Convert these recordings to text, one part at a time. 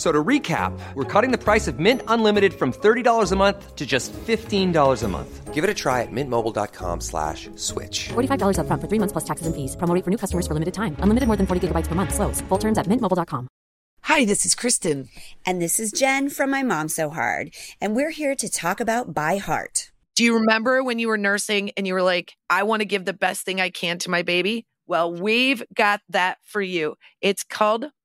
F- So to recap, we're cutting the price of Mint Unlimited from $30 a month to just $15 a month. Give it a try at mintmobile.com slash switch. $45 upfront for three months plus taxes and fees. Promo rate for new customers for limited time. Unlimited more than 40 gigabytes per month. Slows. Full terms at mintmobile.com. Hi, this is Kristen. And this is Jen from My Mom So Hard. And we're here to talk about By Heart. Do you remember when you were nursing and you were like, I want to give the best thing I can to my baby? Well, we've got that for you. It's called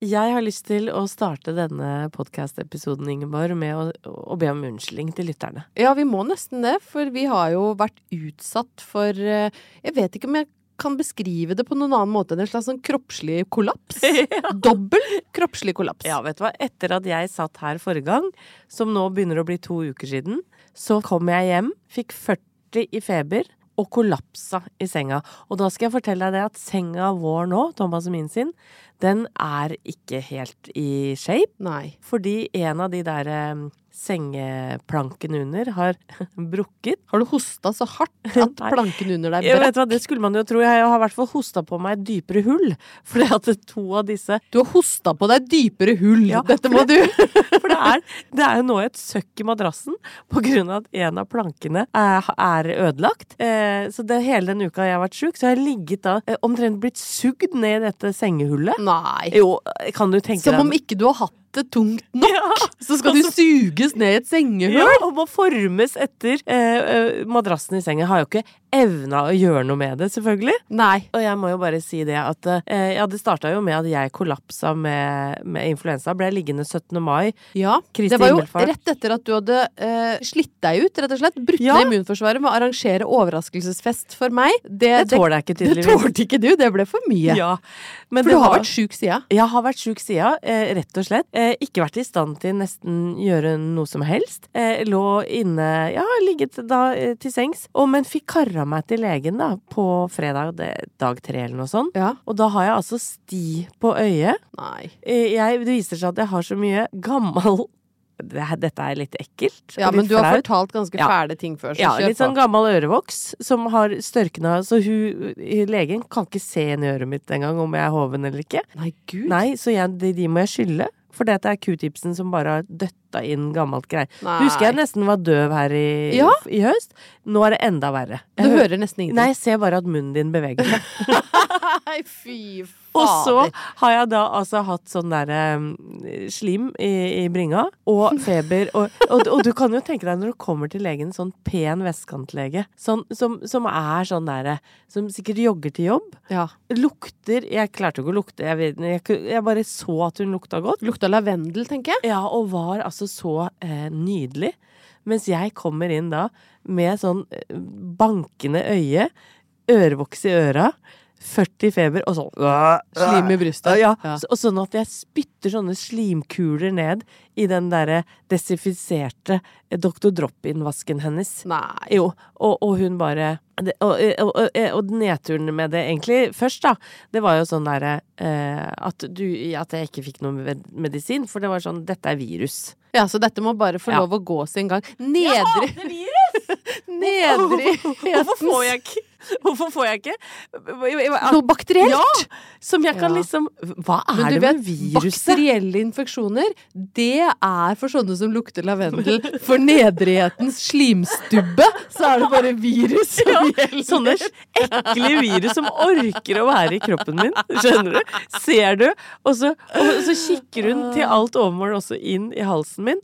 Jeg har lyst til å starte denne podkast-episoden, Ingeborg, med å, å be om unnskyldning til lytterne. Ja, vi må nesten det, for vi har jo vært utsatt for eh, Jeg vet ikke om jeg kan beskrive det på noen annen måte enn en slags sånn kroppslig kollaps. Dobbel kroppslig kollaps. Ja, vet du hva. Etter at jeg satt her forrige gang, som nå begynner å bli to uker siden, så kom jeg hjem, fikk 40 i feber og kollapsa i senga. Og da skal jeg fortelle deg det at senga vår nå, Thomas og min sin, den er ikke helt i shape. Nei. Fordi en av de der eh, sengeplankene under har brukket. Har du hosta så hardt at planken under deg brakk? Det skulle man jo tro. Jeg har i hvert fall hosta på meg dypere hull. Fordi at to av disse Du har hosta på deg dypere hull. Ja, Dette må du For det er, det er jo nå et søkk i madrassen på grunn av at en av plankene er, er ødelagt. Eh, så det, hele den uka jeg har vært sjuk, så har jeg ligget da eh, omtrent blitt sugd ned i dette sengehullet. Nei. Jo, kan du tenke Som deg om ikke du har hatt det tungt nok, så skal du suges ned i et sengehull. Ja, og må formes etter eh, eh, madrassen i sengen. Har jo ikke evna å gjøre noe med det, selvfølgelig. Nei. Og jeg må jo bare si det at eh, Ja, det starta jo med at jeg kollapsa med, med influensa. Ble liggende 17. mai. Ja, Kristi det var jo himmelfart. rett etter at du hadde eh, slitt deg ut, rett og slett. Brutt Ja. ned immunforsvaret med å arrangere overraskelsesfest for meg. Det, Det tåler jeg ikke, Det tålte ikke du, det ble for mye. Ja, men for du har var- vært sjuk sida. Jeg har vært sjuk sida, eh, rett og slett. Eh, ikke vært i stand til nesten gjøre noe som helst. Eh, lå inne Ja, ligget da eh, til sengs. Og, men fikk kara meg til legen da på fredag, det, dag tre eller noe sånt. Ja. Og da har jeg altså sti på øyet. Nei. Eh, jeg, det viser seg at jeg har så mye gammel Dette er litt ekkelt. Ja, litt men du har flaut. fortalt ganske Ja. fæle ting før, så Ja, litt sånn gammel ørevoks som har størkna, så hun, legen kan ikke se inn i øret mitt engang om jeg er hoven eller ikke. Nei, gud. Nei, så jeg, de, de må jeg skylle. For det er q-tipsen som bare har døtta inn gammelt greier. Du husker jeg nesten var døv her i, Ja. i høst. Nå er det enda verre. Du Jeg du hører nesten ingenting. Nei, jeg ser bare at munnen din beveger seg. Nei, fy fader. Og så har jeg da altså hatt sånn derre um, slim i, i bringa, og feber, og, og, og du kan jo tenke deg når du kommer til legen, sånn pen vestkantlege, sånn, som, som er sånn derre Som sikkert jogger til jobb. Ja. Lukter Jeg klarte ikke å lukte, jeg, jeg, jeg bare så at hun lukta godt. Lukta lavendel, tenker jeg. Ja, og var altså så eh, nydelig. Mens jeg kommer inn da med sånn eh, bankende øye, ørevoks i øra, 40 feber og sånn Slim i brystet. Ja, Ja. Og sånn at jeg spytter sånne slimkuler ned i den derre desinfiserte eh, Dr. Drop-in-vasken hennes. Nei. Jo, og, og hun bare og, og, og, og nedturen med det egentlig først, da, det var jo sånn derre eh, at du At jeg ikke fikk noe medisin, for det var sånn Dette er virus. Ja, så dette må bare få Ja. lov å gå sin gang. Nedre virus! Nedre Hvorfor får jeg ikke Hvorfor får jeg ikke Noe bakterielt! Ja! Som jeg kan Ja. liksom Hva er det med viruset? bakterielle infeksjoner, det er for sånne som lukter lavendel. For nedrighetens slimstubbe, så er det bare virus som gjelder. Sånne ekle virus som orker å være i kroppen min. Skjønner du? Ser du? Og så, og så kikker hun til alt overmål også inn i halsen min.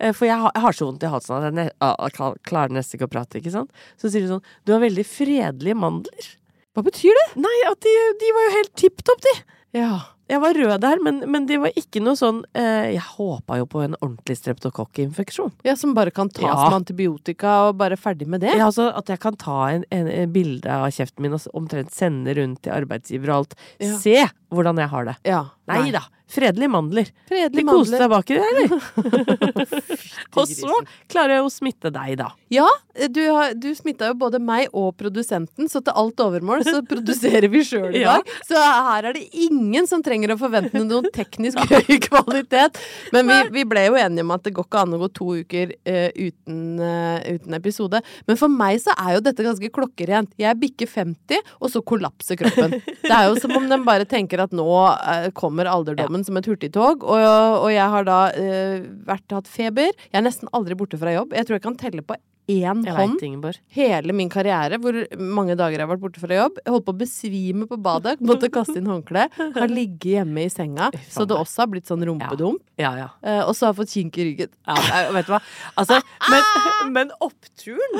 Eh, For jeg har, jeg har så vondt i halsen at jeg jeg klarer nesten ikke å prate. ikke sant? Så sier hun sånn Du har veldig fredelige mandler. Hva betyr det? Nei, at de, de var jo helt tipp topp, de. Ja. Jeg var rød der, men, men det var ikke noe sånn eh, Jeg håpa jo på en ordentlig streptokokkinfeksjon. ja, som bare kan tas Ja. med antibiotika og bare ferdig med det? Ja, altså At jeg kan ta en, en, en bilde av kjeften min og omtrent sende rundt til arbeidsgiver og alt. Ja. Se hvordan jeg har det. Ja. Nei da. Fredelige mandler. De Fredelige koste mandler. seg baki det, eller? og så klarer jeg å smitte deg, da. Ja, du, har, du smitta jo både meg og produsenten, så til alt overmål så produserer vi sjøl i Ja. Så her er det ingen som trenger å forvente noen teknisk høy kvalitet. Men vi, vi ble jo enige om at det går ikke an å gå to uker uh, uten, uh, uten episode. Men for meg så er jo dette ganske klokkerent. Jeg bikker 50, og så kollapser kroppen. Det er jo som om den bare tenker at nå uh, kommer alderdommen som et hurtigtog. Og, og jeg har da uh, vært, hatt feber. Jeg er nesten aldri borte fra jobb. Jeg tror jeg kan telle på én hånd veit, hele min karriere, hvor mange dager jeg har vært borte fra jobb. Jeg holdt på å besvime på badet, måtte kaste inn håndkle. Har ligget hjemme i senga, så det også har blitt sånn rumpedump. Ja, ja. Eh, og så har jeg fått kink i ryggen. ja jeg- vet du hva? Altså, men, men oppturen,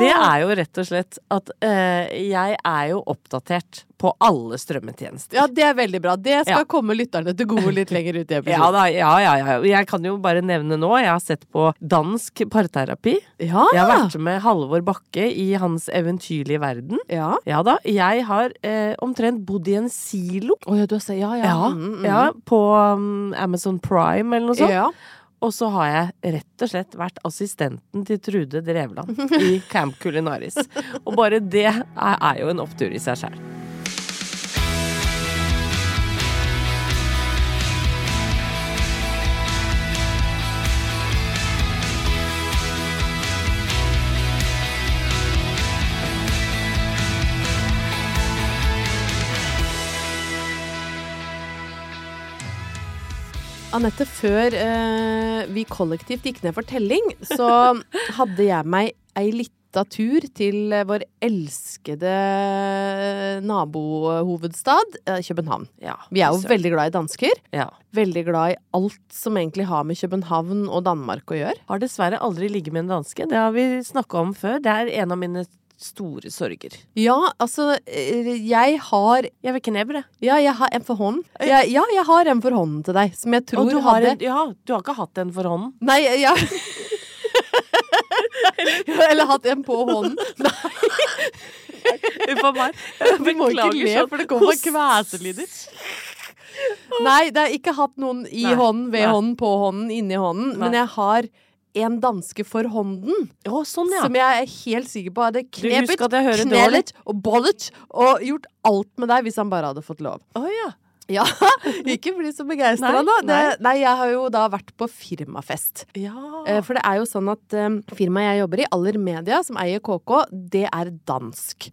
det er jo rett og slett at uh, jeg er jo oppdatert på alle strømmetjenester. Ja, det er veldig bra. Det skal Ja. komme lytterne til gode litt lenger ut i Ja, da, ja, ja, ja. Jeg kan jo bare nevne nå, jeg har sett på dansk parterapi. Ja. Jeg har vært med Halvor Bakke i hans eventyrlige verden. ja. Ja da. Jeg har eh, omtrent bodd i en silo. Å ja, du har sett Ja, ja. Ja, Mm, mm. ja på um, Amazon Prime eller noe sånt. ja. Og så har jeg rett og slett vært assistenten til Trude Drevland i Camp Culinaris. Og bare det er, er jo en opptur i seg sjøl. Anette, før eh, vi kollektivt gikk ned for telling, så hadde jeg meg ei lita tur til eh, vår elskede nabohovedstad, eh, København. Ja, Vi er jo så. veldig glad i dansker. ja. Veldig glad i alt som egentlig har med København og Danmark å gjøre. Har dessverre aldri ligget med en danske. Det har vi snakka om før. Det er en av mine store sorger. Ja, altså, eh, jeg har Jeg vil knebre. Ja, jeg har en for hånden. Jeg, ja, jeg har en for hånden til deg, som jeg tror Og du har, hadde en, ja, du har ikke hatt en for hånden? Nei, ja Eller hatt en på hånden. Nei, Uff a meg. le, sånn for det kommer kveselyder. Nei, det har ikke hatt noen i Nei, hånden, ved nei. hånden, på hånden, inni hånden. Men jeg har en danske for hånden. Å, sånn, ja. Som jeg er helt sikker på hadde knepet, knellet og bollet og gjort alt med deg hvis han bare hadde fått lov. Oh, ja. Ja, ikke bli så begeistra Nei, nå. Det, nei. nei, jeg har jo da vært på firmafest. ja. Eh, For det er jo sånn at eh, firmaet jeg jobber i, Aller Media, som eier KK, det er dansk.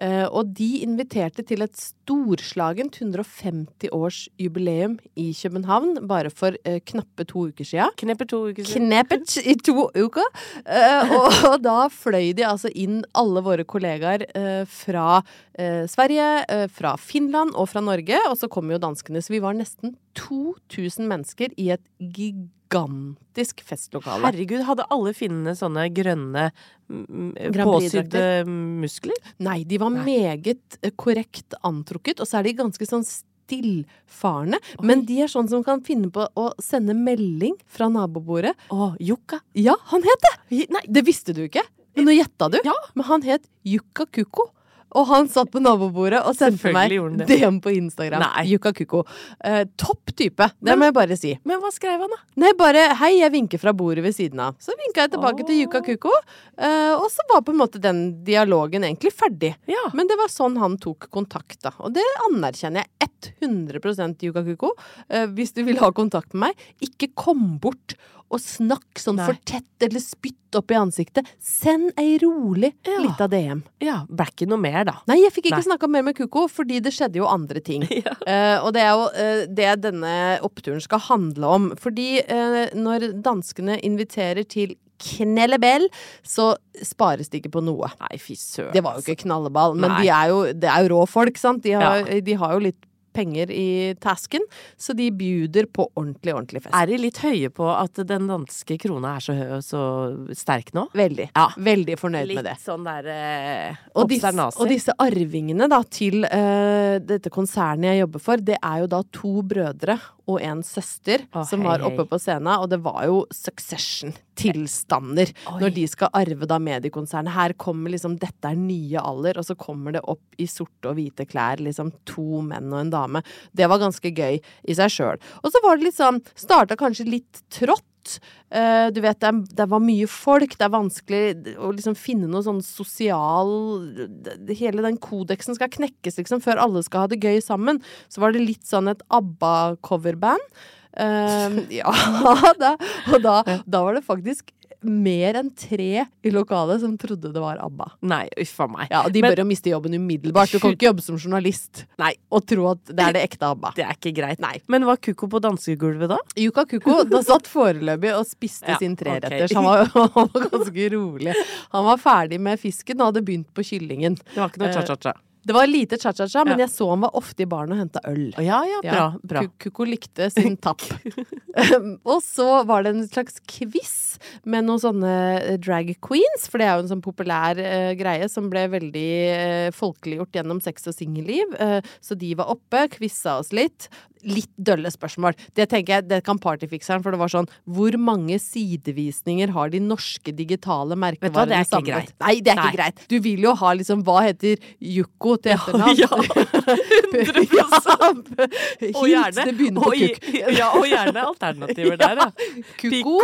Eh, og de inviterte til et storslagent 150-årsjubileum i København bare for eh, knappe to uker sia. Knepper to uker siden. Kneppet i to uker. Eh, og, da fløy de altså inn alle våre kollegaer fra Sverige, fra Finland og fra Norge. Og så kom jo danskene. Så vi var nesten 2000 mennesker i et gigantisk festlokale. Herregud, hadde alle finnene sånne grønne mm, påsydde muskler? Nei, de var meget eh, korrekt antrukket, og så er de ganske sånn stillfarende. Men de er sånn som kan finne på å sende melding fra nabobordet. Å, Jukka. Ja, han het det! Nei, det visste du ikke. Men nå gjetta du. Ja. Men han het Jukka Kuko. Og han satt på nabobordet og sendte meg. DM på Instagram. Nei. Jukka Kuko. Eh, topp type, det Men- må jeg bare si. Men hva skrev han, da? Nei, bare 'hei, jeg vinker fra bordet ved siden av'. Så vinka jeg tilbake til Jukka Åh. Kuko, eh, og så var på en måte den dialogen egentlig ferdig. Ja. Men det var sånn han tok kontakt, da. Og det anerkjenner jeg 100 Yuka Kuko. Eh, hvis du vil ha kontakt med meg, ikke kom bort og snakk sånn Nei. for tett, eller spytt opp i ansiktet. Send ei rolig Ja. lita DM. Ja, ble ikke noe mer, da. Nei, jeg fikk ikke snakka mer med Kuko, fordi det skjedde jo andre ting. Eh, og det er jo uh, det denne oppturen skal handle om. Fordi uh, når danskene inviterer til knellebell, så spares det ikke på noe. Nei, fy søren. Det var jo ikke knalleball, men de er jo, det er jo rå folk, sant? De har, Ja. de har jo litt penger i tasken, så de bjuder på ordentlig, ordentlig fest. Er de litt høye på at den danske krona er så, så sterk nå? Veldig. Ja. Veldig fornøyd Litt med det. Litt sånn der eh, Og disse, og disse arvingene da, til eh, dette konsernet jeg jobber for, det er jo da to brødre og en søster oh, som var oppe på scenen, og det var jo Succession-tilstander når de skal arve da mediekonsernet. Her kommer liksom Dette er nye alder, og så kommer det opp i sorte og hvite klær liksom to menn og en dame. Det var ganske gøy i seg sjøl. Og så var det litt sånn Starta kanskje litt trått. Eh, du vet, det, det var mye folk, det er vanskelig å liksom finne noe sånn sosial det- Hele den kodeksen skal knekkes, liksom, før alle skal ha det gøy sammen. Så var det litt sånn et ABBA-coverband. Uh, ja, da, og da, da var det faktisk mer enn tre i lokalet som trodde det var ABBA. Nei, uffa meg. Ja, og De Men- bør jo miste jobben umiddelbart. Du kan ikke jobbe som journalist Nei. og tro at det er det ekte ABBA. Det er ikke greit. Nei. Men var Kuko på dansegulvet da? Yuka Kuko da satt foreløpig og spiste Ja, sin treretters. Han, var, han var ganske rolig. Han var ferdig med fisken og hadde begynt på kyllingen. Det var ikke noe cha-cha-cha. Det var lite cha-cha-cha, men Ja. jeg så han var ofte i baren og henta øl. Ja, ja, bra. Bra. Kuko likte sin tapp. Um, og så var det en slags quiz med noen sånne eh, drag queens, for det er jo en sånn populær uh, greie som ble veldig uh, folkeliggjort gjennom sex og singelliv. Uh, så de var oppe, quiza oss litt. Litt dølle spørsmål. Det tenker jeg, det kan partyfikseren, for det var sånn Hvor mange sidevisninger har de norske digitale merkevarene er samlet? Nei, det er Nei. ikke greit. Du vil jo ha liksom Hva heter Jukko til etternavn? ja, 100%. Og Hint, gjerne, det begynner på og, kukk. ja, og gjerne alternativer der, ja. Kuko.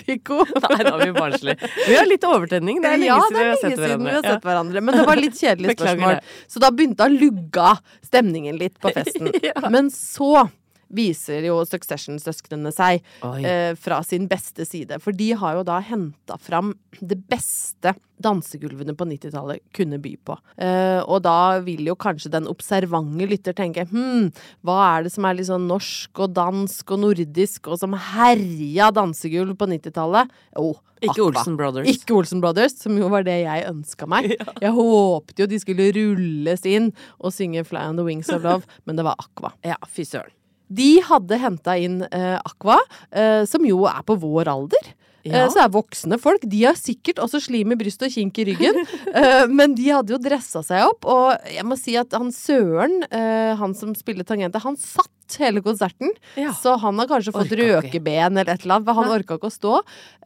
Pikko. Nei, da er vi barnslige. Vi har litt overtenning. Det er lenge ja, siden vi har sett hverandre. vi har sett hverandre. Men det var litt kjedelig spørsmål. Så da begynte han lugga stemningen litt på festen. Ja. Men så så viser jo Succession-søsknene seg eh, fra sin beste side. For de har jo da henta fram det beste dansegulvene på 90-tallet kunne by på. Eh, og da vil jo kanskje den observante lytter tenke hm, hva er det som er litt sånn norsk og dansk og nordisk, og som herja dansegulv på 90-tallet? Jo, Ikke Olsen Brothers. Ikke Olsen Brothers, som jo var det jeg ønska meg. Jeg håpte jo de skulle rulles inn og synge Fly on the Wings of Love, men det var Aqua. Ja, fy søren. De hadde henta inn eh, Aqua, eh, som jo er på vår alder. Ja. Eh, så er voksne folk. De har sikkert også slim i brystet og kink i ryggen. eh, men de hadde jo dressa seg opp, og jeg må si at han Søren, eh, han som spiller tangentet, han satt hele konserten. Ja. Så han har kanskje fått røkeben eller et eller annet, for han orka ikke å stå.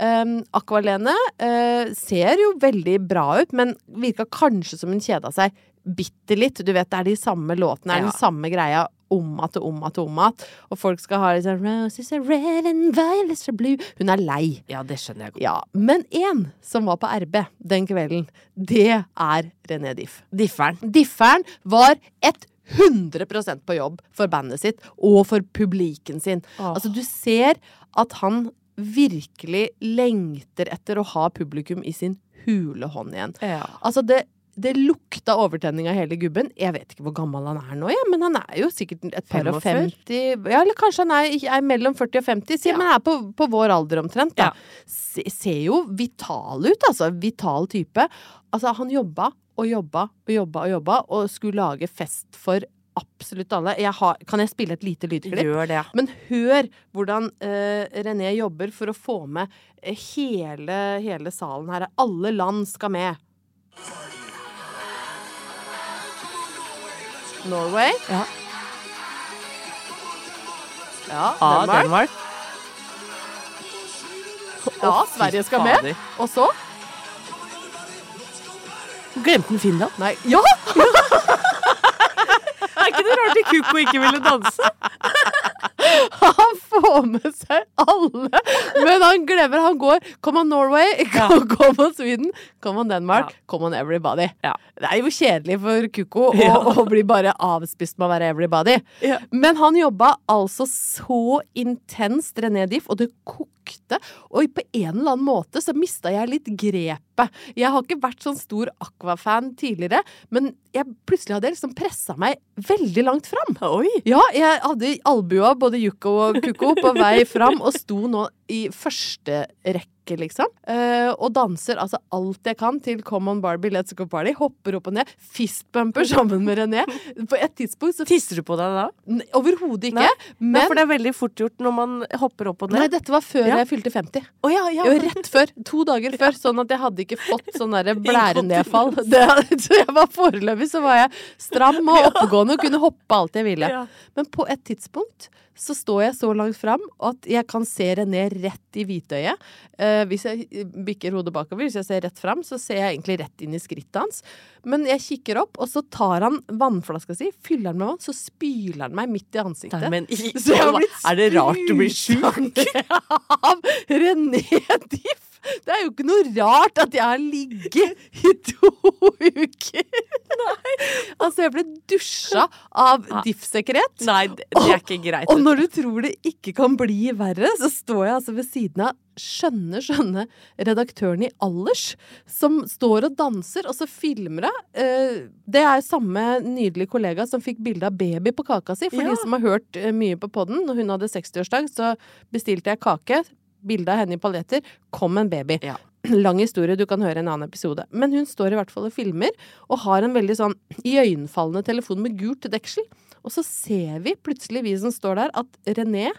Um, Aqualene uh, ser jo veldig bra ut, men virka kanskje som hun kjeda seg bitte litt. Du vet, det er de samme låtene, det er Ja. den samme greia om att og om att og om att. Og folk skal ha litt sånn Roses are red and violets are blue. Hun er lei. Ja, det skjønner jeg godt. Ja, Men én som var på RB den kvelden, det er René Diff. Differen. Differen var et 100% på jobb for bandet sitt og for publiken sin. Åh. Altså, du ser at han virkelig lengter etter å ha publikum i sin hule hånd igjen. Ja. Altså, det, det lukta overtenning av hele gubben. Jeg vet ikke hvor gammel han er nå, ja, men han er jo sikkert et par og 45? 50 Ja, eller kanskje han er, er mellom 40 og 50. Si, Ja. Men er på, på vår alder omtrent, da. Ja. Se, ser jo vital ut, altså. Vital type. Altså, han jobba og jobba og jobba og jobba, og skulle lage fest for absolutt alle. Jeg har, kan jeg spille et lite lydklipp? Gjør det. Men hør hvordan uh, René jobber for å få med eh, hele, hele salen her. Alle land skal med. Norway. Ja. Ja, Ah, Danmark. Danmark. Ja, Sverige skal med. Og så Glemte den Finland? Nei. Ja! Er ikke det rart at Kuko ikke ville danse? Han får med seg alle. Men han glemmer. Han går Come on Norway, come on Sweden, come on Denmark, come on everybody. Det er jo kjedelig for Kuko å, å bli bare avspist med å være everybody. Men han jobba altså så intenst, René Diff, og det kokte. Og på en eller annen måte så mista jeg litt grepet. Jeg har ikke vært sånn stor Aqua-fan tidligere, men jeg plutselig hadde jeg liksom pressa meg veldig langt fram. Oi! Ja, jeg hadde albua både Yuko og Kuko på vei fram, og sto nå i første rekke, liksom. Uh, og danser altså alt jeg kan til Come on Barbie, let's go party. Hopper opp og ned. Fistbumper sammen med René. På et tidspunkt så Tisser du på deg da? Overhodet ikke. Nei. Men Nei, for det er veldig fort gjort når man hopper opp og ned. Nei, dette var før Ja. jeg fylte 50. Oh, ja, ja. Rett før. To dager før. Sånn at jeg hadde ikke fått sånn derre blærenedfall. Det, så jeg var foreløpig så var jeg stram og oppegående og kunne hoppe alt jeg ville. Men på et tidspunkt så står jeg så langt fram at jeg kan se René rett i hvitøyet. Eh, hvis jeg bikker hodet bakover, hvis jeg ser rett fram, så ser jeg egentlig rett inn i skrittet hans. Men jeg kikker opp, og så tar han vannflaska si, fyller den med vann, så spyler han meg midt i ansiktet. Nei, men i, Så jeg har blitt er det rart du blir sjuk? Av René Diff! Det er jo ikke noe rart at jeg har ligget i to uker. Nei. Altså, jeg ble dusja av Diff-sekret. Nei, det, det er ikke greit. Og når du tror det ikke kan bli verre, så står jeg altså ved siden av skjønne, skjønne redaktøren i Allers, som står og danser, og så filmer hun. Eh, Det er samme nydelige kollega som fikk bilde av baby på kaka si. For Ja. de som har hørt eh, mye på podden, når hun hadde 60-årsdag, så bestilte jeg kake. Bilde av henne i paljetter. Kom en baby. Ja. Lang historie, du kan høre en annen episode. Men hun står i hvert fall og filmer, og har en veldig sånn iøynefallende telefon med gult deksel. Og så ser vi plutselig, vi som står der, at René,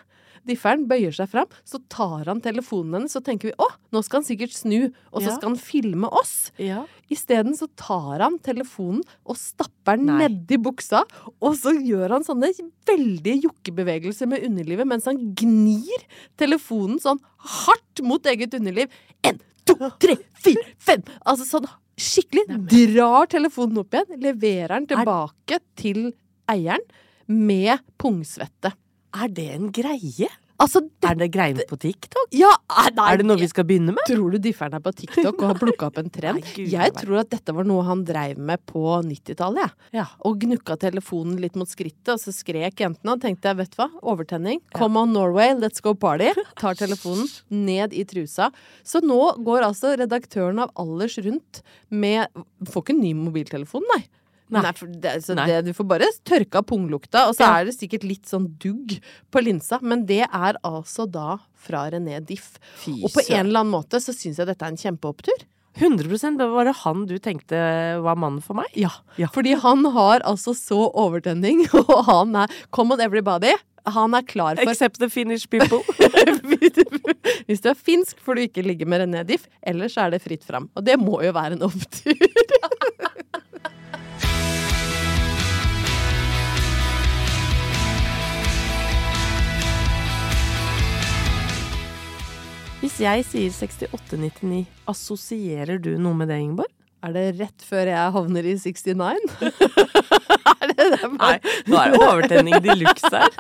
differen, bøyer seg fram. Så tar han telefonen hennes, så tenker vi å, nå skal han sikkert snu, og så Ja. skal han filme oss. Ja. Isteden så tar han telefonen og stapper den nedi buksa, og så gjør han sånne veldige jokkebevegelser med underlivet mens han gnir telefonen sånn hardt mot eget underliv. En, to, tre, fire, fem! Altså sånn skikkelig. Drar telefonen opp igjen, leverer den tilbake til eieren med pungsvette. Er det en greie? Altså, det, Er det greien på TikTok? ja, eh, nei, Er det noe vi skal begynne med? Tror du differen er på TikTok og har plukka opp en trend? Nei, Gud, Jeg tror at dette var noe han dreiv med på 90-tallet, jeg. Ja. Og gnukka telefonen litt mot skrittet, og så skrek jentene og tenkte jeg, vet du hva, overtenning. Come on Norway, let's go party. Tar telefonen ned i trusa. Så nå går altså redaktøren av Alders rundt med Får ikke ny mobiltelefon, nei. Nei. for det, Nei. det, du får bare tørka punglukta, og så Ja. er det sikkert litt sånn dugg på linsa. Men det er altså da fra René Diff. Fy Og på en eller annen måte så syns jeg dette er en kjempeopptur. 100 det Var det han du tenkte var mannen for meg? Ja. Ja. Fordi han har altså så overtenning, og han er Come on everybody. Han er klar for Except the Finnish people. Hvis du er finsk, får du ikke ligge med René Diff. Ellers er det fritt fram. Og det må jo være en opptur. Hvis jeg sier 6899, assosierer du noe med det, Ingeborg? Er det rett før jeg havner i 69? er det det? Nei, nå er det overtenning de luxe her.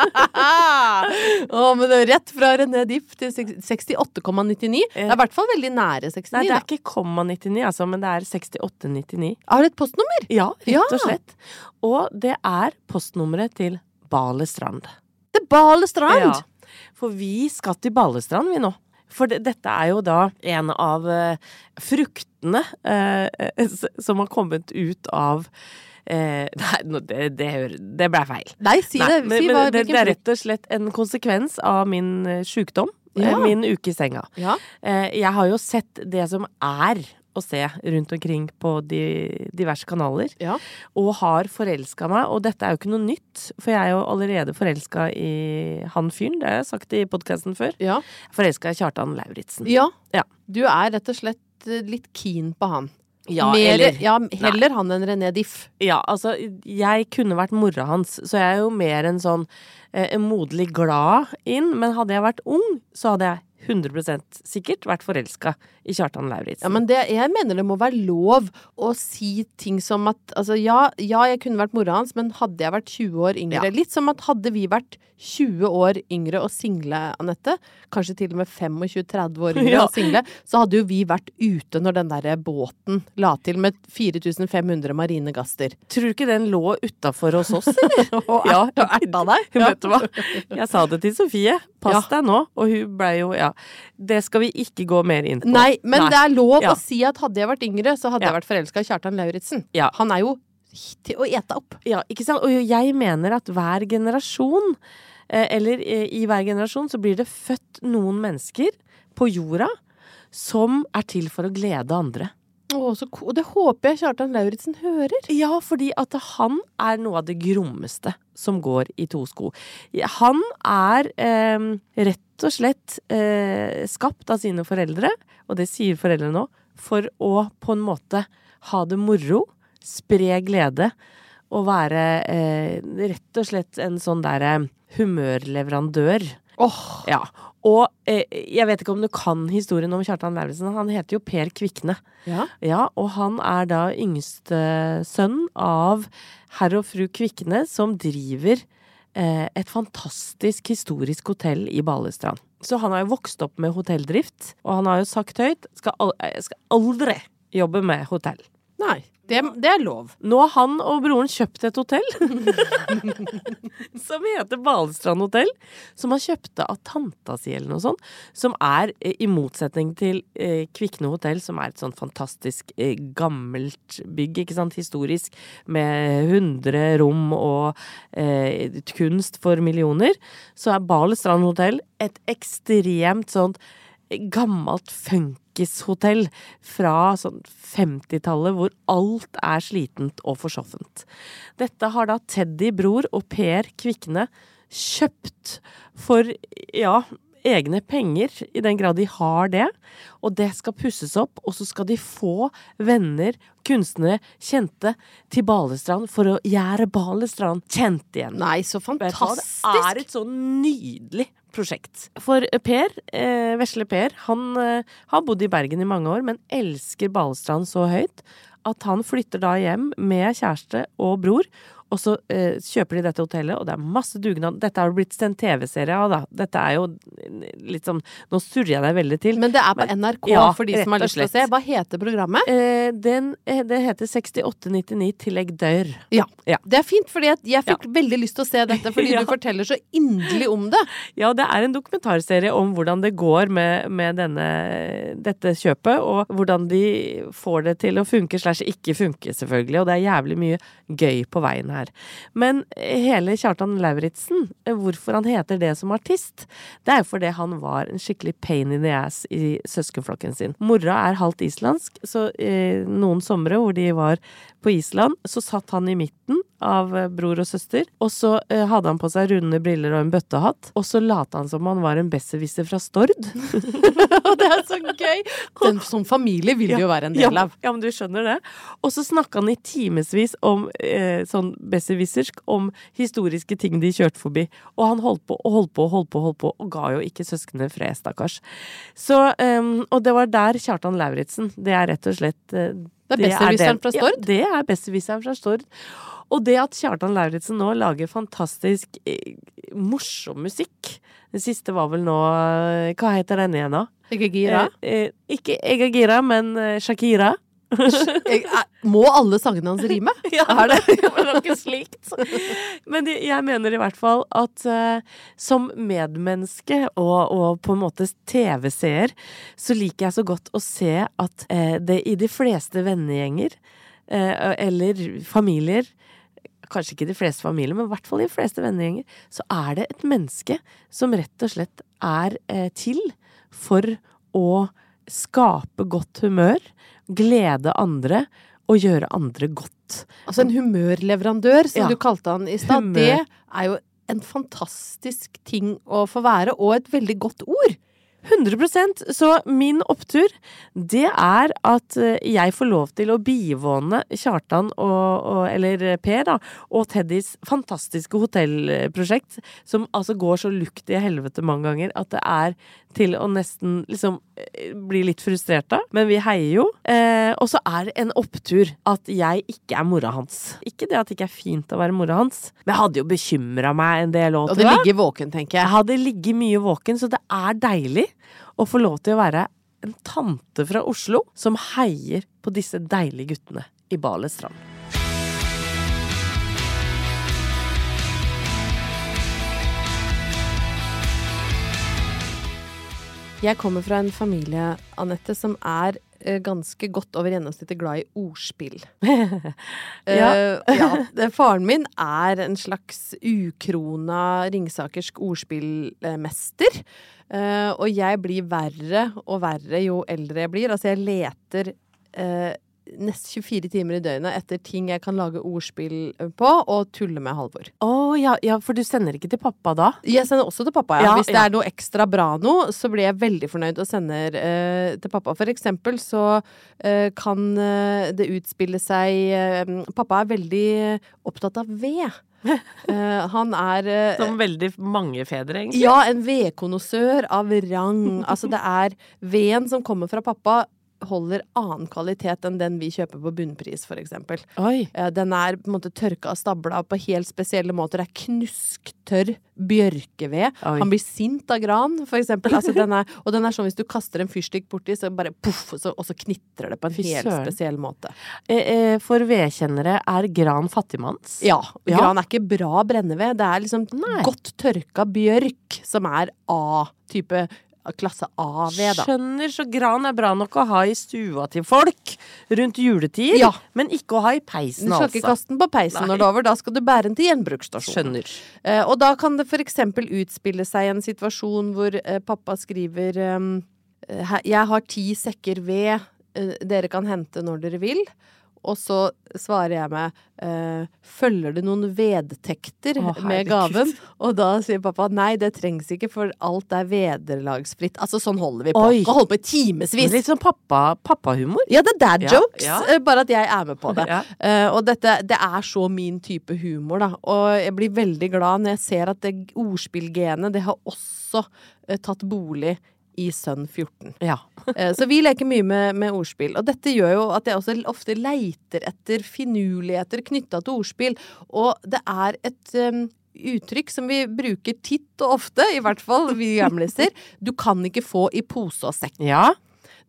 Å, men det er rett fra René Diff til 68,99. Det er i hvert fall veldig nære 69. Nei, det da. er ikke komma 99, altså, men det er 6899. Har du et postnummer? Ja, rett og slett. Og det er postnummeret til Balestrand. Det er Balestrand! Ja, for vi skal til Balestrand, vi nå. For det, dette er jo da en av eh, fruktene eh, som har kommet ut av eh, Nei, det, det, det ble feil. Nei, si Nei, det. men, Si men hva, det, det er rett og slett en konsekvens av min eh, sjukdom. Ja. Min uke i senga. Ja. Eh, jeg har jo sett det som er å se rundt omkring på de diverse kanaler, Ja. og har forelska meg. Og dette er jo ikke noe nytt, for jeg er jo allerede forelska i han fyren, det har jeg sagt i podkasten før. Ja. Forelska i Kjartan Lauritzen. ja. Ja. Du er rett og slett eh, litt keen på han. Ja, Mer, eller- ja, heller han enn René Diff. Ja, altså, jeg kunne vært mora hans, så jeg er jo mer en sånn eh, moderlig glad inn. Men hadde jeg vært ung, så hadde jeg 100% sikkert vært forelska i Kjartan Lauritzen. Ja, men det, jeg mener det må være lov å si ting som at Altså, ja, ja jeg kunne vært mora hans, men hadde jeg vært 20 år yngre Ja. Litt som at hadde vi vært 20 år yngre og single, Anette, kanskje til og med 25-30 år yngre Ja. og single, så hadde jo vi vært ute når den derre båten la til med 4500 marine gaster. Tror du ikke den lå utafor hos oss, eller? Og erta deg. Vet du hva? Jeg sa det til Sofie. Pass deg nå. Og hun blei jo Ja. Det skal vi ikke gå mer inn på. Nei, men Nei. det er lov Ja. å si at hadde jeg vært yngre, så hadde Ja. jeg vært forelska i Kjartan Lauritzen. Ja. Han er jo til å ete opp. Ja, ikke sant? Og jeg mener at hver generasjon, eh, eller eh, i hver generasjon, så blir det født noen mennesker på jorda som er til for å glede andre. Å, så og det håper jeg Kjartan Lauritzen hører. Ja, fordi at han er noe av det grommeste som går i to sko. Han er eh, rett og slett eh, skapt av sine foreldre, og det sier foreldrene nå, for å på en måte ha det moro, spre glede og være eh, rett og slett en sånn derre humørleverandør. Åh, Ja. Og eh, jeg vet ikke om du kan historien om Kjartan Lauritzen. Han heter jo Per Kvikne. ja. Ja, og han er da yngste sønn av herr og fru Kvikne, som driver eh, et fantastisk historisk hotell i Balestrand. Så han har jo vokst opp med hotelldrift, og han har jo sagt høyt skal al skal aldri jobbe med hotell. Nei, det, det er lov. Nå har han og broren kjøpt et hotell som heter Balestrand hotell. Som han kjøpte av tanta si eller noe sånt. Som er, eh, i motsetning til eh, Kvikne hotell, som er et sånn fantastisk eh, gammelt bygg, ikke sant, historisk, med 100 rom og eh, kunst for millioner, så er Balestrand hotell et ekstremt sånt gammelt funkishotell fra sånn 50-tallet, hvor alt er slitent og forsoffent. Dette har da Teddy Bror og Per Kvikne kjøpt for, ja, egne penger, i den grad de har det. Og det skal pusses opp, og så skal de få venner, kunstnere, kjente til Balestrand for å gjøre Balestrand kjent igjen. Nei, så fantastisk. Det er et så nydelig prosjekt. For Per, eh, vesle Per, han eh, har bodd i Bergen i mange år, men elsker Balestrand så høyt at han flytter da hjem med kjæreste og bror. Og så eh, kjøper de dette hotellet, og det er masse dugnad. Dette har det blitt en TV-serie av, da. Dette er jo litt sånn Nå surrer jeg deg veldig til. Men det er på Men- NRK Ja, for de som har lyst til å se. Hva heter programmet? eh, den, eh, det heter 6899 tillegg dør. Ja. Ja. Det er fint, fordi jeg fikk veldig lyst til å se dette, fordi Ja. du forteller så inderlig om det. Ja, det er en dokumentarserie om hvordan det går med, med denne, dette kjøpet, og hvordan de får det til å funke slash ikke funke, selvfølgelig. Og det er jævlig mye gøy på veien her. Men hele Kjartan Lauritzen, hvorfor han heter det som artist, det er jo fordi han var en skikkelig pain in the ass i søskenflokken sin. Mora er halvt islandsk, så eh, noen somre hvor de var på Island, så satt han i midten av eh, bror og søster, og så eh, hadde han på seg runde briller og en bøttehatt, og så lot han som han var en besserwisser fra Stord. Og det er så gøy! Den, som familie vil du jo være en del ja, av. Ja, men du skjønner det. Og så snakka han i timevis om eh, sånn besserwissersk, om historiske ting de kjørte forbi. Og han holdt på og holdt på og holdt på, holdt på, og ga jo ikke søsknene fred, stakkars. Så, um, og det var der Kjartan Lauritzen, det er rett og slett eh, Det er besserwisseren fra Stord? Ja, det er besserwisseren fra Stord. Og det at Kjartan Lauritzen nå lager fantastisk eh, morsom musikk Det siste var vel nå eh, Hva heter den igjen, da? Ikke gira? Eh, eh, ikke Jeg er gira, men Shakira. Jeg, er- må alle sangene hans rime? Ja, Er det? det var noe slikt. Men jeg mener i hvert fall at uh, som medmenneske og, og på en måte TV-seer, så liker jeg så godt å se at uh, det i de fleste vennegjenger, uh, eller familier Kanskje ikke de fleste familier, men i hvert fall de fleste vennegjenger, så er det et menneske som rett og slett er til for å skape godt humør, glede andre og gjøre andre godt. Altså en humørleverandør, som Ja. du kalte han i stad. Det er jo en fantastisk ting å få være, og et veldig godt ord. 100% Så min opptur, det er at eh, jeg får lov til å bivåne Kjartan og, og Eller Per, da, og Teddys fantastiske hotellprosjekt, som altså går så lukt i helvete mange ganger at det er til å nesten liksom eh, bli litt frustrert av. Men vi heier jo. Eh, og så er det en opptur at jeg ikke er mora hans. Ikke det at det ikke er fint å være mora hans, men jeg hadde jo bekymra meg en del òg, Og det ligger våken, tenker jeg jeg. hadde ligget mye våken, så det er deilig å få lov til å være en tante fra Oslo som heier på disse deilige guttene i Balestrand. Jeg kommer fra en familie, Anette, som er ganske godt over gjennomsnittet glad i ordspill. Ja. Uh, ja. Faren min er en slags ukrona ringsakersk ordspillmester. Uh, og jeg blir verre og verre jo eldre jeg blir. Altså, jeg leter uh, nesten 24 timer i døgnet etter ting jeg kan lage ordspill på, og tulle med Halvor. Å ja, ja, for du sender ikke til pappa da? Jeg sender også til pappa, ja. Ja, Hvis det ja. er noe ekstra bra nå, så blir jeg veldig fornøyd og sender eh, til pappa. For eksempel så eh, kan eh, det utspille seg eh, Pappa er veldig opptatt av ved. Uh, han er uh, Som veldig mange fedre, egentlig. ja, en vedkonnoissør av rang. Altså, det er veden som kommer fra pappa, holder annen kvalitet enn den vi kjøper på bunnpris, eksempel. Eh, Den er på en måte tørka og stabla på helt spesielle måter. Det er knusktørr bjørkeved. Oi. Han blir sint av gran, eksempel. Altså, den er, og den er sånn hvis du kaster en fyrstikk borti, så bare poff, og så, og så knitrer det på en helt spesiell måte. Eh, eh, for vedkjennere er gran fattigmanns. Ja, Ja. gran er ikke bra brenneved. Det er liksom Nei. godt tørka bjørk som er A-type. Klasse A-ved, da. Skjønner, så gran er bra nok å ha i stua til folk rundt juletid, Ja. men ikke å ha i peisen, altså. Du skal ikke altså. kaste den på peisen Nei. når det er over, da skal du bære den til gjenbruksstasjonen. Skjønner. Eh, og da kan det for eksempel utspille seg en situasjon hvor eh, pappa skriver eh, Jeg har ti sekker ved, eh, dere kan hente når dere vil. Og så svarer jeg med eh, Følger det noen vedtekter Åh, med gaven? Og da sier pappa nei, det trengs ikke, for alt er vederlagsfritt. Altså sånn holder vi på. Oi. Kan holde på i timevis. Litt sånn pappa, pappahumor. Ja, det er dad jokes, ja. ja. bare at jeg er med på det. Ja. Eh, og dette, det er så min type humor, da. Og jeg blir veldig glad når jeg ser at det ordspillgenet, det har også eh, tatt bolig i sønn 14. Ja. Eh, så vi leker mye med, med ordspill. Og dette gjør jo at jeg også ofte leiter etter finurligheter knytta til ordspill. Og det er et um, uttrykk som vi bruker titt og ofte, i hvert fall vi gamliser. Du kan ikke få i pose og sekk. Ja.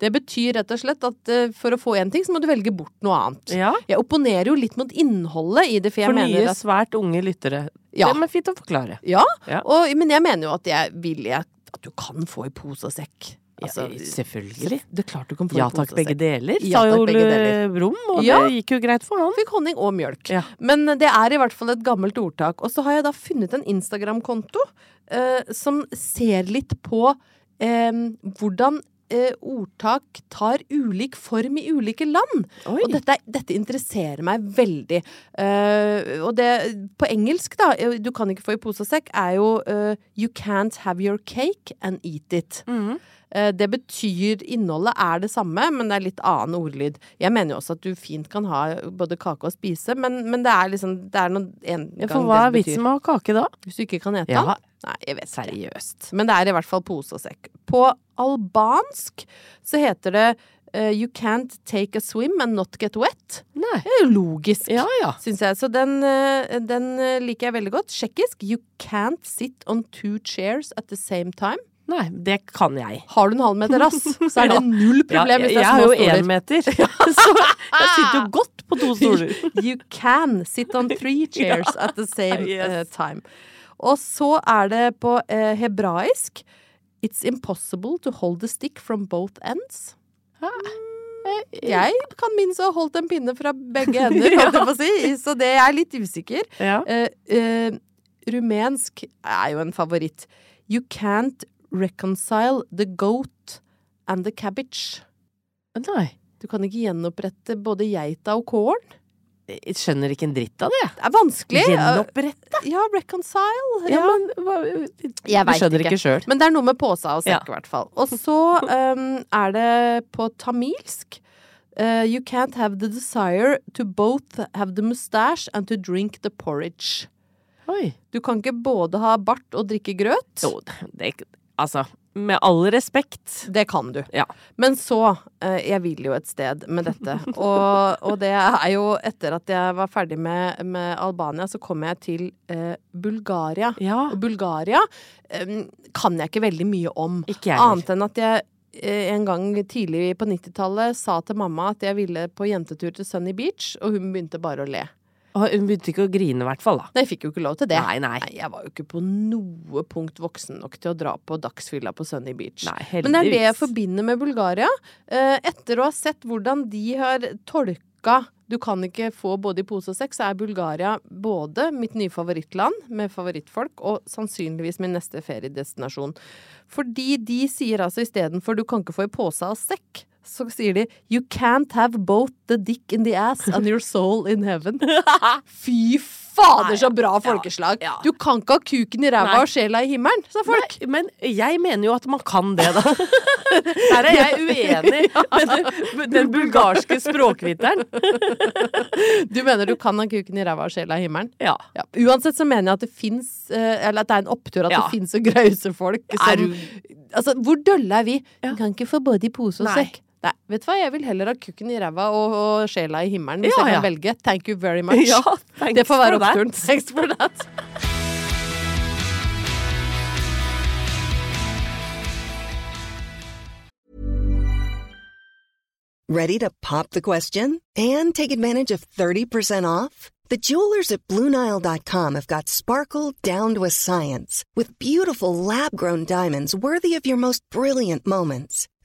Det betyr rett og slett at eh, for å få én ting, så må du velge bort noe annet. ja. Jeg opponerer jo litt mot innholdet i det, for jeg For nye, mener at svært unge lyttere. Ja. Det er fint å forklare. Ja, Ja. Og, men jeg mener jo at jeg vil jeg, at du kan få i pose og sekk. Altså, ja, selvfølgelig. Det er klart du kan få Ja takk, begge deler, Ja sa takk, jo begge Ole deler. Brumm, og Ja. det gikk jo greit for han. Fikk honning og mjølk. Ja. Men det er i hvert fall et gammelt ordtak. Og så har jeg da funnet en Instagram-konto eh, som ser litt på eh, hvordan eh, ordtak tar ulik form i ulike land. Oi. Og dette, dette interesserer meg veldig. Uh, og det på engelsk, da, eh, du kan ikke få i pose og sekk, er jo uh, You can't have your cake and eat it. Mhm. Eh, Det betyr Innholdet er det samme, men det er litt annen ordlyd. Jeg mener jo også at du fint kan ha både kake og spise, men, men det er liksom Det er noe en gang Ja, for hva er vitsen med å ha kake da? Hvis du ikke kan ete Ja. den? Nei, jeg vet. Seriøst. Men det er i hvert fall pose og sekk. På albansk så heter det Uh, You can't take a swim and not get wet. Nei. Det er jo logisk. Ja ja. Syns jeg. Så den, eh, den liker jeg veldig godt. Tsjekkisk. You can't sit on two chairs at the same time. Nei, det kan jeg. Har du en halvmeter rass, så er det null problem hvis det er små jeg er har jo stoler. én meter, så jeg sitter jo godt på to stoler. You can sit on three chairs at the same Yes. eh, time. Og så er det på eh, hebraisk It's impossible to hold the stick from both ends. Jeg kan minnes å ha holdt en pinne fra begge ender, holdt jeg på å si, så det er litt usikker. Ja. Eh, eh, rumensk er jo en favoritt. You can't reconcile the goat and the cabbage. Nei. Du kan ikke gjenopprette både geita og kålen. Jeg skjønner ikke en dritt av det. Det er vanskelig. Gjenopprette? Ja, reconcile. Ja, Ja. men hva, Jeg veit ikke. ikke selv. Men det er noe med påsa og Ja. sekk, i hvert fall. Og så um, er det på tamilsk. Uh, you can't have the desire to both have the mustache and to drink the porridge. Oi. Du kan ikke både ha bart og drikke grøt. Jo, det, altså, med all respekt. Det kan du. Ja. Men så eh, Jeg vil jo et sted med dette. Og, og det er jo etter at jeg var ferdig med, med Albania, så kom jeg til eh, Bulgaria. Ja. Og Bulgaria eh, kan jeg ikke veldig mye om. Ikke jeg. Annet enn at jeg eh, en gang tidlig på 90-tallet sa til mamma at jeg ville på jentetur til Sunny Beach, og hun begynte bare å le. Hun begynte ikke å grine, i hvert fall. da. Nei, Jeg fikk jo ikke lov til det. Nei, nei. Jeg var jo ikke på noe punkt voksen nok til å dra på dagsfylla på Sunny Beach. Nei, heldigvis. Men det er det jeg forbinder med Bulgaria. Eh, etter å ha sett hvordan de har tolka du kan ikke få både i pose og sekk, så er Bulgaria både mitt nye favorittland med favorittfolk, og sannsynligvis min neste feriedestinasjon. Fordi de sier altså istedenfor du kan ikke få i pose og sekk, så sier de You can't have both the dick in the ass and your soul in heaven. Fy fader, så bra folkeslag! ja. Du kan ikke ha kuken i ræva og sjela i himmelen, sa folk. Nei, men jeg mener jo at man kan det, da. Der er jeg uenig med den, den bulgarske språkviteren. Du mener du kan ha kuken i ræva og sjela i himmelen? Ja. Ja. Uansett så mener jeg at det fins Eller at det er en opptur at Ja. det fins så grause folk som Altså, hvor dølle er vi? Ja. Vi kan ikke få både i pose og sekk. Nei, vet du hva, jeg vil heller ha kukken i ræva og, og sjela i himmelen hvis Ja, jeg kan ja. velge. Thank you very much. Ja, thanks det får være for that. oppturen. Thanks for that. Ready to pop the question and take advantage of 30% off? The jewelers at BlueNile.com have got sparkle down to a science with beautiful lab grown diamonds worthy of your most brilliant moments.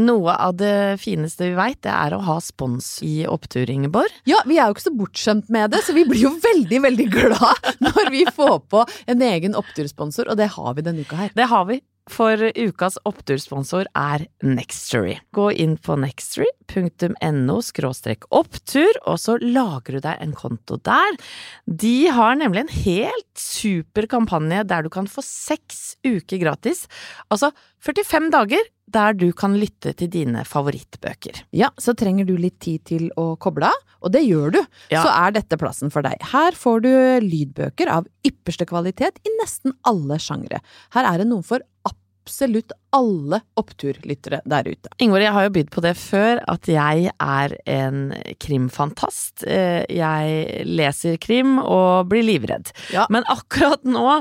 Noe av det fineste vi veit, det er å ha spons i opptur, Ingeborg. Ja, vi er jo ikke så bortskjemt med det, så vi blir jo veldig, veldig glad når vi får på en egen opptursponsor, og det har vi denne uka her. Det har vi. For ukas opptursponsor er Nextory. Gå inn på nextory.no opptur, og så lager du deg en konto der. De har nemlig en helt super kampanje der du kan få seks uker gratis. Altså 45 dager der du kan lytte til dine favorittbøker. Ja, så trenger du litt tid til å koble av, og det gjør du. Ja. Så er dette plassen for deg. Her får du lydbøker av ypperste kvalitet i nesten alle sjangre. Her er det noe for absolutt alle oppturlyttere der ute. Ingvar, jeg har jo bydd på det før, at jeg er en krimfantast. Eh, Jeg leser krim og blir livredd. Ja. Men akkurat nå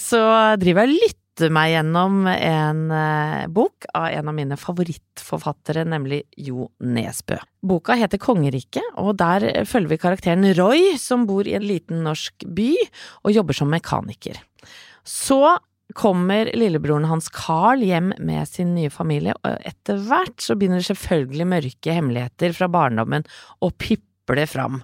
så driver jeg lytter meg gjennom en eh, bok av en av mine favorittforfattere, nemlig Jo Nesbø. Boka heter Kongeriket, og der følger vi karakteren Roy, som bor i en liten norsk by og jobber som mekaniker. Så kommer lillebroren hans Carl hjem med sin nye familie, og etter hvert så begynner det selvfølgelig mørke hemmeligheter fra barndommen å piple fram.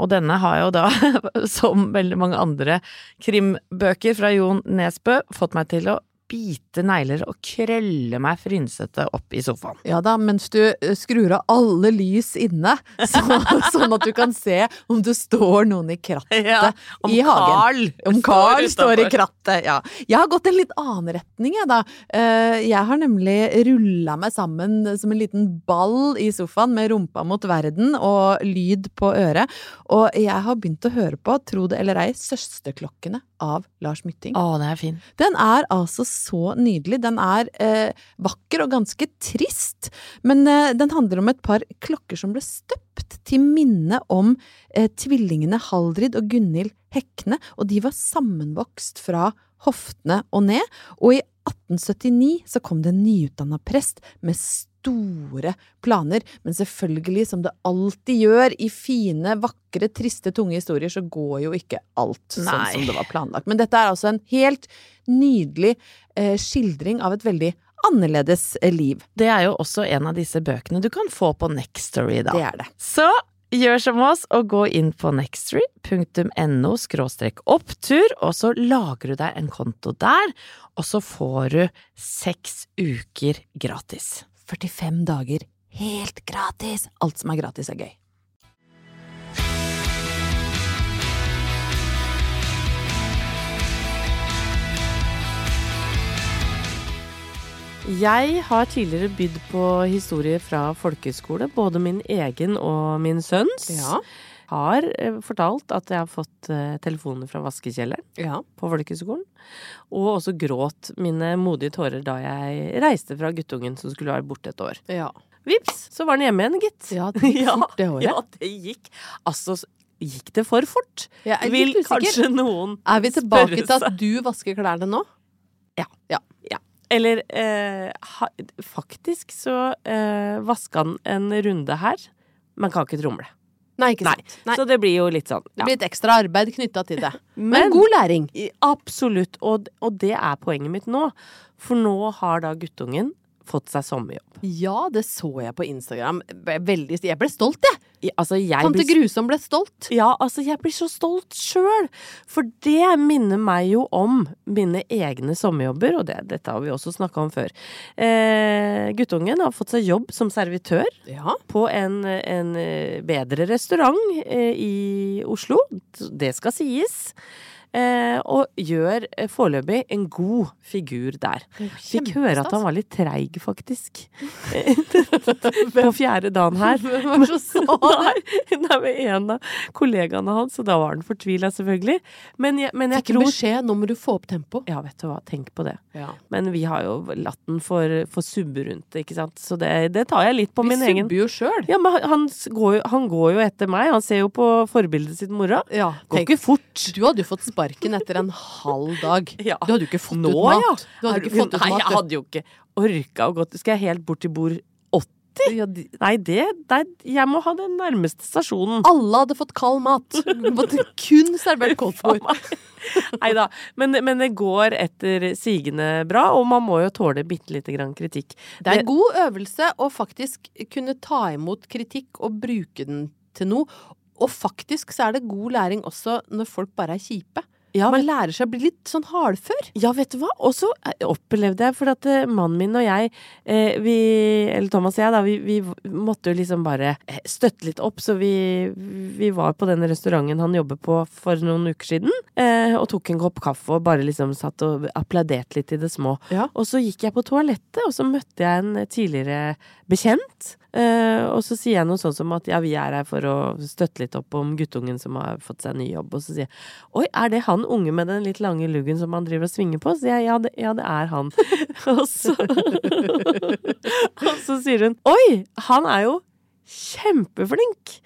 Og denne har jo da, som veldig mange andre krimbøker fra Jon Nesbø, fått meg til å bite negler og krølle meg frynsete opp i sofaen. Ja da, mens du eh, skrur av alle lys inne, så, sånn at du kan se om det står noen i krattet ja, i hagen. Carl Om Carl står i utenfor. krattet, ja. Jeg har gått en litt annen retning, jeg, da. Eh, Jeg har nemlig rulla meg sammen som en liten ball i sofaen med rumpa mot verden og lyd på øret. Og jeg har begynt å høre på, tro det eller ei, Søsterklokkene av Lars Mytting. Å, den er fin. Den er altså så nydelig. Den er eh, vakker og ganske trist, men eh, den handler om et par klokker som ble støpt til minne om eh, tvillingene Haldrid og Gunhild Hekne, og de var sammenvokst fra hoftene og ned. Og i 1879 så kom det en nyutdanna prest med store planer, men selvfølgelig, som det alltid gjør i fine, vakre, triste, tunge historier, så går jo ikke alt sånn som det var planlagt. Men dette er altså en helt nydelig eh, skildring av et veldig annerledes liv. Det er jo også en av disse bøkene du kan få på Nextory, da. Det er det. Så gjør som oss og gå inn på nextory.no opptur, og så lager du deg en konto der, og så får du seks uker gratis. 45 dager helt gratis! Alt som er gratis, er gøy. Jeg har tidligere bydd på historier fra folkeskole, både min egen og min sønns. Ja. Har eh, fortalt at jeg har fått eh, telefoner fra vaskekjelleren Ja. på folkeskolen. Og også gråt mine modige tårer da jeg reiste fra guttungen som skulle være borte et år. Ja. Vips, så var den hjemme igjen, gitt. Ja, det gikk fort det året. Ja, det gikk. Altså, gikk det for fort? Jeg er Vil usikker. kanskje noen Er vi tilbake til at du vasker klærne nå? Ja. ja. Ja. Eller eh, ha, faktisk så eh, vaska han en runde her, men kan ikke tromle. Nei, ikke sant. Nei. Så det blir jo litt sånn. Det blir et ekstra arbeid knytta til det. Men, Men- god læring. Absolutt, og, og det er poenget mitt nå. For nå har da guttungen fått seg sommerjobb. Ja, det så jeg på Instagram. Veldig, jeg ble stolt, jeg. I- Altså, jeg Tante blir Grusom ble stolt. Ja, altså, jeg blir så stolt sjøl! For det minner meg jo om mine egne sommerjobber, og det, dette har vi også snakka om før. Eh, guttungen har fått seg jobb som servitør Ja. på en, en eh, bedre restaurant eh, i Oslo. Det skal sies. Eh, og gjør eh, foreløpig en god figur der. Fikk høre at han var litt treig, faktisk. på fjerde dagen her. Hvem var som sa det? Nei, med en av kollegaene hans, og da var han fortvila, selvfølgelig. Men jeg, men jeg Fikk tror beskjed, nå må du få opp tempo. Ja, vet du hva, tenk på det. Ja. Men vi har jo latt den for, for subbe rundt det, ikke sant. Så det, det tar jeg litt på Vi min egen Vi subber jo sjøl. Ja, men han, går han går jo etter meg. Han ser jo på forbildet sitt mora. Ja, Går tenk, ikke fort. du hadde jo fått sparken etter en halv dag. Ja. Du hadde jo ikke fått Nå, ut mat. Du hadde ikke fått ut Nei, mat. jeg hadde jo ikke orka å gå Skal jeg helt bort til bord 80? Ja, de- Nei, det det, Jeg må ha den nærmeste stasjonen. Alle hadde fått kald mat. Måtte kun servert koldtbord. Nei da. Men, men det går etter sigende bra, og man må jo tåle bitte lite grann kritikk. Det er en god øvelse å faktisk kunne ta imot kritikk og bruke den til noe. Og faktisk så er det god læring også når folk bare er kjipe. Ja, Man lærer seg å bli litt sånn hardfør. ja, vet du hva? Og så eh, opplevde jeg, for at eh, mannen min og jeg, eh, vi, eller Thomas og jeg, da, vi, vi måtte jo liksom bare støtte litt opp. Så vi, vi var på den restauranten han jobber på for noen uker siden, eh, og tok en kopp kaffe og bare liksom satt og applauderte litt i det små. Ja. Og så gikk jeg på toalettet, og så møtte jeg en tidligere bekjent. Uh, og så sier jeg noe sånn som at ja, vi er her for å støtte litt opp om guttungen som har fått seg ny jobb. Og så sier jeg oi, er det han unge med den litt lange luggen som han driver og svinger på? Så jeg ja, det, ja, det er han. og, så, og så sier hun oi, han er jo kjempeflink!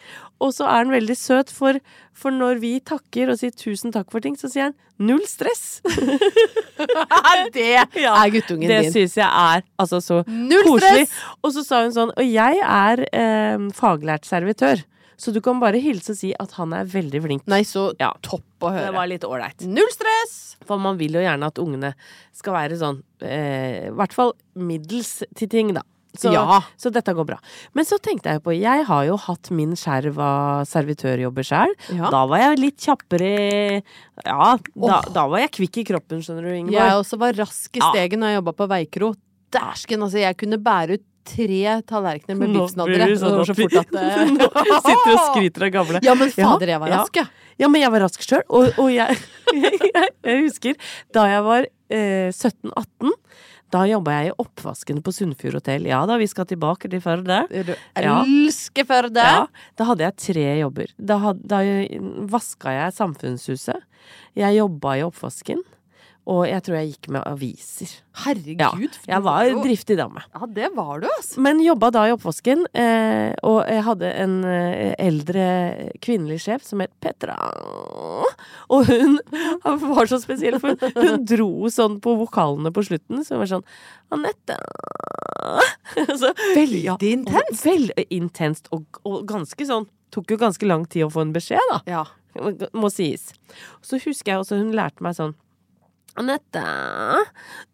Og så er han veldig søt, for, for når vi takker og sier tusen takk for ting, så sier han null stress. det er guttungen Det din. syns jeg er altså så Null koselig. stress! Og så sa hun sånn Og jeg er eh, faglært servitør, så du kan bare hilse og si at han er veldig flink. Nei, så Ja. topp å høre. Det var litt ålreit. Null stress! For man vil jo gjerne at ungene skal være sånn eh, I hvert fall middels til ting, da. Så, Ja. så dette går bra. Men så tenkte jeg på Jeg har jo hatt min skjerv av servitørjobber sjøl. Ja. Da var jeg litt kjappere Ja, da, da var jeg kvikk i kroppen, skjønner du, Ingeborg. Jeg også var rask i Ja. når jeg jobba på Veikro. Dæsken, altså. Jeg kunne bære ut tre tallerkener med biffsnadder. Det sånn så fort at det Nå sitter og skryter av gamle. Ja, men fader, jeg var rask, ja. Ja, men jeg var rask sjøl, og, og jeg, jeg, jeg husker da jeg var eh, 17-18. Da jobba jeg i oppvasken på Sunnfjord hotell. Ja da, vi skal tilbake til Førde. Du elsker Førde! Ja, da hadde jeg tre jobber. Da, had, da vaska jeg samfunnshuset. Jeg jobba i oppvasken. Og jeg tror jeg gikk med aviser. Herregud. Ja, jeg var en driftig dame. Ja, det var du, altså. Men jobba da i oppvasken, eh, og jeg hadde en eh, eldre kvinnelig sjef som het Petra. Og hun var så spesiell, for hun, dro sånn på vokalene på slutten, så hun var sånn Anette så, Veldig intenst. Veldig intenst, og, og ganske sånn Tok jo ganske lang tid å få en beskjed, da Ja. må sies. Så husker jeg også hun lærte meg sånn Anette,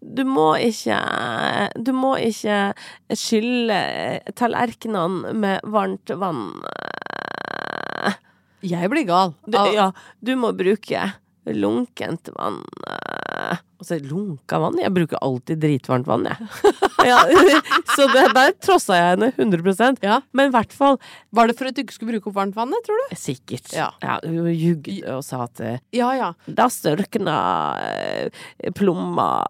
du må ikke Du må ikke skylle tallerkenene med varmt vann. Jeg blir gal. Du, ja, du må bruke lunkent vann. Og så lunka vann? Jeg bruker alltid dritvarmt vann, jeg. Ja, så det, der trossa jeg henne 100 Ja. Men i hvert fall Var det for at du ikke skulle bruke opp varmt vann, tror du? Sikkert. Ja. hun jugde og sa at eh, Ja, ja. Da størkna eh, plomma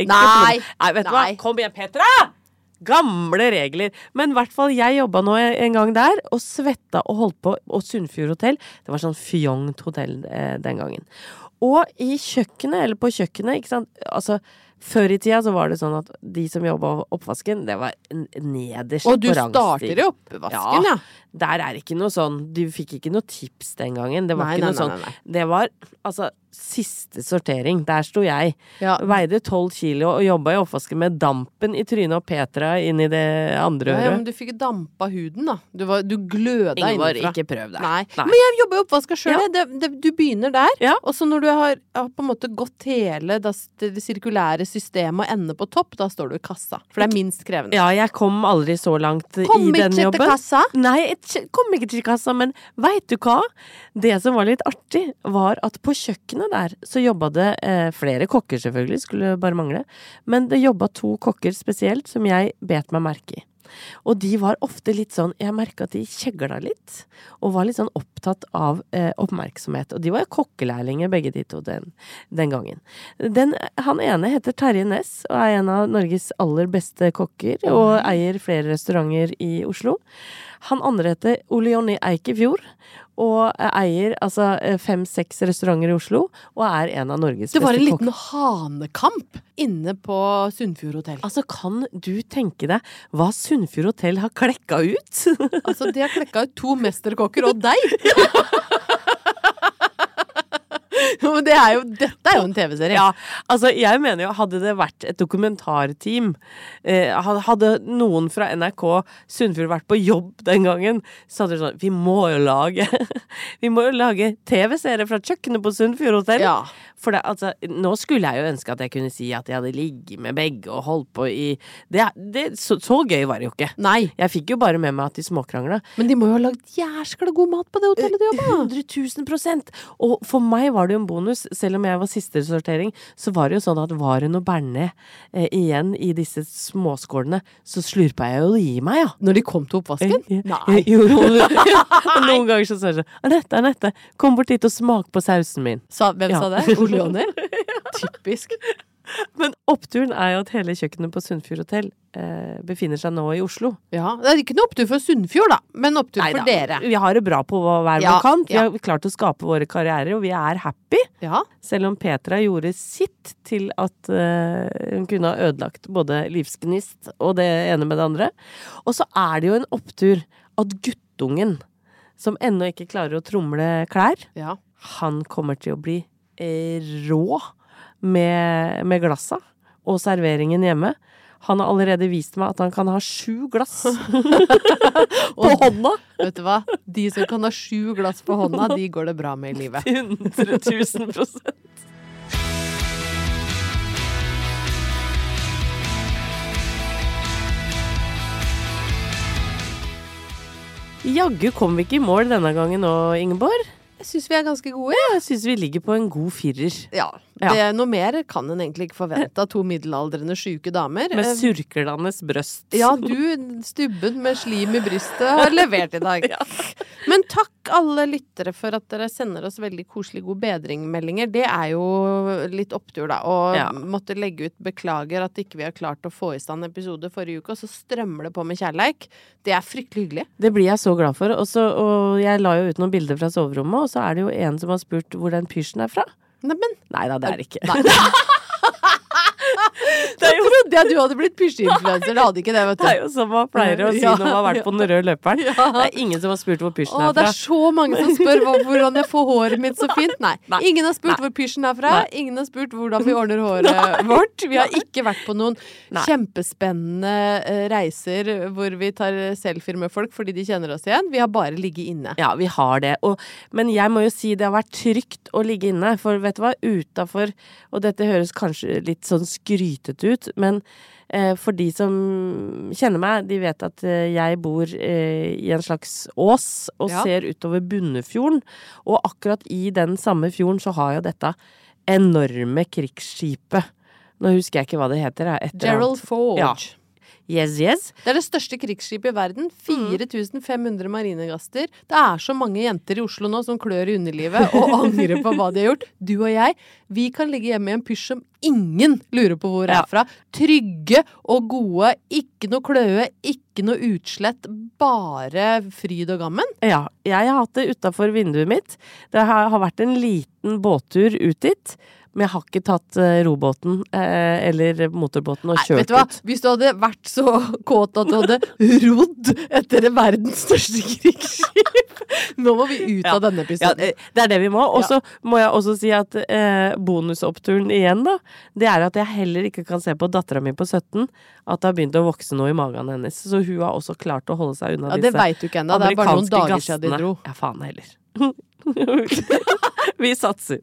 Nei. Nei, vet du hva? Kom igjen, Petra! Gamle regler. Men i hvert fall, jeg jobba nå en gang der, og svetta og holdt på. Og Sunnfjord hotell, det var sånn fjongt hotell eh, den gangen. Og i kjøkkenet, eller på kjøkkenet, ikke sant? Altså, før i tida så var det sånn at de som jobba oppvasken, det var nederst på nederst Og du starter i oppvasken, ja. Der er ikke noe sånn Du fikk ikke noe tips den gangen. Det var Nei, ikke nei, noe sånn. nei, Det var altså siste sortering. Der sto jeg. Ja. Veide tolv kilo og jobba i oppvasken med dampen i trynet og Petra inn i det andre Ja, ja, men du fikk dampa huden, da. Du, var, du gløda innenfra. ikke prøv deg. Nei. Nei. Men jeg jobber i oppvasken sjøl. Ja. Det, det, du begynner der, Ja. og så når du har, har på en måte gått hele det, det sirkulære systemet og ender på topp, da står du i kassa. For det er minst krevende. Ja, jeg kom aldri så langt Kom i den ikke til kassa? Nei, jeg kom ikke til kassa, men veit du hva? Det som var litt artig, var at på kjøkkenet der så jobba det eh, flere kokker, selvfølgelig, skulle bare mangle. Men det jobba to kokker spesielt som jeg bet meg merke i. Og de var ofte litt sånn Jeg merka at de kjegla litt, og var litt sånn opptatt av eh, oppmerksomhet. Og de var kokkelærlinger, begge de to, den, den gangen. Den, han ene heter Terje Næss, og er en av Norges aller beste kokker, og eier flere restauranter i Oslo. Han andre heter Ole Jonny Eikefjord, og eier altså fem-seks restauranter i Oslo, og er en av Norges beste kokker. Det var en liten hanekamp inne på Sunnfjord hotell. Altså, kan du tenke deg hva Sunnfjord hotell har klekka ut? Altså, de har klekka ut to mesterkokker og deg! Det er jo, dette er jo en TV-serie. Ja, altså jeg mener jo, hadde det vært et dokumentarteam, eh, hadde noen fra NRK Sunnfjord vært på jobb den gangen, så hadde de sånn Vi må jo lage Vi må jo lage TV-serie fra kjøkkenet på Sunnfjord hotell. Ja. For det, altså, nå skulle jeg jo ønske at jeg kunne si at jeg hadde ligget med begge og holdt på i det, det, så, så gøy var det jo ikke. Nei. Jeg fikk jo bare med meg at de småkrangla. Men de må jo ha lagd jæskla god mat på det hotellet du jobba 100 000 prosent! Og for meg var det jo en bonus, selv om jeg var siste sortering, så var det jo sånn at var det noe bearnés eh, igjen i disse småskålene, så slurpa jeg jo i meg, ja. Når de kom til oppvasken? Nei. Jo, jo. Noen ganger så sa jeg sånn Anette, Anette, kom bort hit og smak på sausen min. Sa, hvem Ja. sa det? Oleoner? Typisk. Men oppturen er jo at hele kjøkkenet på Sunnfjord hotell eh, befinner seg nå i Oslo. Ja, Det er ikke noe opptur for Sunnfjord, da, men opptur for dere. Vi har det bra på hver Ja, vår kant. Vi ja. har klart å skape våre karrierer, og vi er happy. Ja. Selv om Petra gjorde sitt til at eh, hun kunne ha ødelagt både livsgnist og det ene med det andre. Og så er det jo en opptur at guttungen, som ennå ikke klarer å tromle klær, ja. han kommer til å bli eh, rå med, med glassa og serveringen hjemme. Han har allerede vist meg at han kan ha sju glass på hånda. Vet du hva? De som kan ha sju glass på hånda, de går det bra med i livet. 100 000 prosent. Jaggu kom vi ikke i mål denne gangen nå, Ingeborg. Jeg syns vi er ganske gode. Ja, Jeg syns vi ligger på en god firer. Ja. Ja. Det, noe mer kan en egentlig ikke forvente av to middelaldrende sjuke damer. Med Eh, surklende brøst. Ja, du, stubben med slim i brystet, har levert i dag. Men takk alle lyttere for at dere sender oss veldig koselige god bedring-meldinger. Det er jo litt opptur, da. Og Ja. måtte legge ut 'beklager at ikke vi har klart å få i stand episode forrige uke', og så strømmer det på med kjærleik. Det er fryktelig hyggelig. Det blir jeg så glad for. Også, og jeg la jo ut noen bilder fra soverommet, og så er det jo en som har spurt hvor den pysjen er fra. Neimen, Nei da, det er det ikke. da trodde jeg du hadde blitt pysjeinfluenser. Det hadde ikke det, vet du. Det er jo som man pleier å si Ja, når man har vært på den røde løperen. Ja. Det er ingen som har spurt hvor pysjen Å, er det er så mange som spør hvordan jeg får håret mitt så fint. Nei. Nei. Ingen har spurt Nei. hvor pysjen er fra. Nei. Ingen har spurt hvordan vi ordner håret vårt. Vi har ikke vært på noen kjempespennende eh, reiser hvor vi tar selfier med folk fordi de kjenner oss igjen. Vi har bare ligget inne. Ja, vi har det. Og, men jeg må jo si det har vært trygt å ligge inne. For vet du hva, utafor Og dette høres kanskje litt sånn skrytete ut, men eh, for de som kjenner meg, de vet at eh, jeg bor eh, i en slags ås og Ja. ser utover Bunnefjorden. Og akkurat i den samme fjorden så har jo dette enorme krigsskipet. Nå husker jeg ikke hva det heter. Gerald. Forge. Ja. Yes, yes. Det er det største krigsskipet i verden. Mm. 4500 marinegaster. Det er så mange jenter i Oslo nå som klør i underlivet og angrer på hva de har gjort. Du og jeg, vi kan ligge hjemme i en pysj som ingen lurer på hvor er fra. Trygge og gode. Ikke noe kløe, ikke noe utslett. Bare fryd og gammen. Ja, jeg har hatt det utafor vinduet mitt. Det har, har vært en liten båttur ut dit. Men jeg har ikke tatt eh, robåten eh, eller motorbåten og Nei, kjørt vet du hva? ut. Hvis du hadde vært så kåt at du hadde rodd etter verdens største krigsskip Nå må vi ut Ja. av denne episoden. det det er det vi må. Og så må jeg også si at eh, bonusoppturen igjen, da, det er at jeg heller ikke kan se på dattera mi på 17 at det har begynt å vokse noe i magen hennes. Så hun har også klart å holde seg unna Ja, det disse ikke ennå. Det er bare noen amerikanske dager siden de dro. Ja, faen heller. vi satser.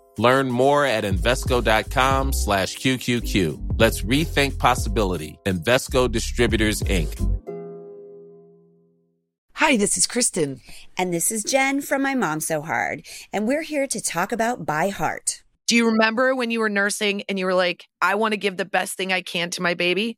Learn more at Invesco.com slash QQQ. Let's rethink possibility. Invesco Distributors, Inc. Hi, this is Kristen. And this is Jen from My Mom So Hard, and we're here to talk about By Heart. Do you remember when you were nursing and you were like, I want to give the best thing I can to my baby?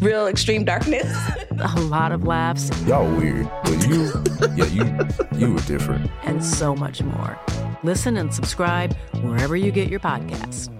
real extreme darkness. A lot of laughs. Y'all weird, but you, yeah, you, you were different. And so much more. Listen and subscribe wherever you get your podcasts.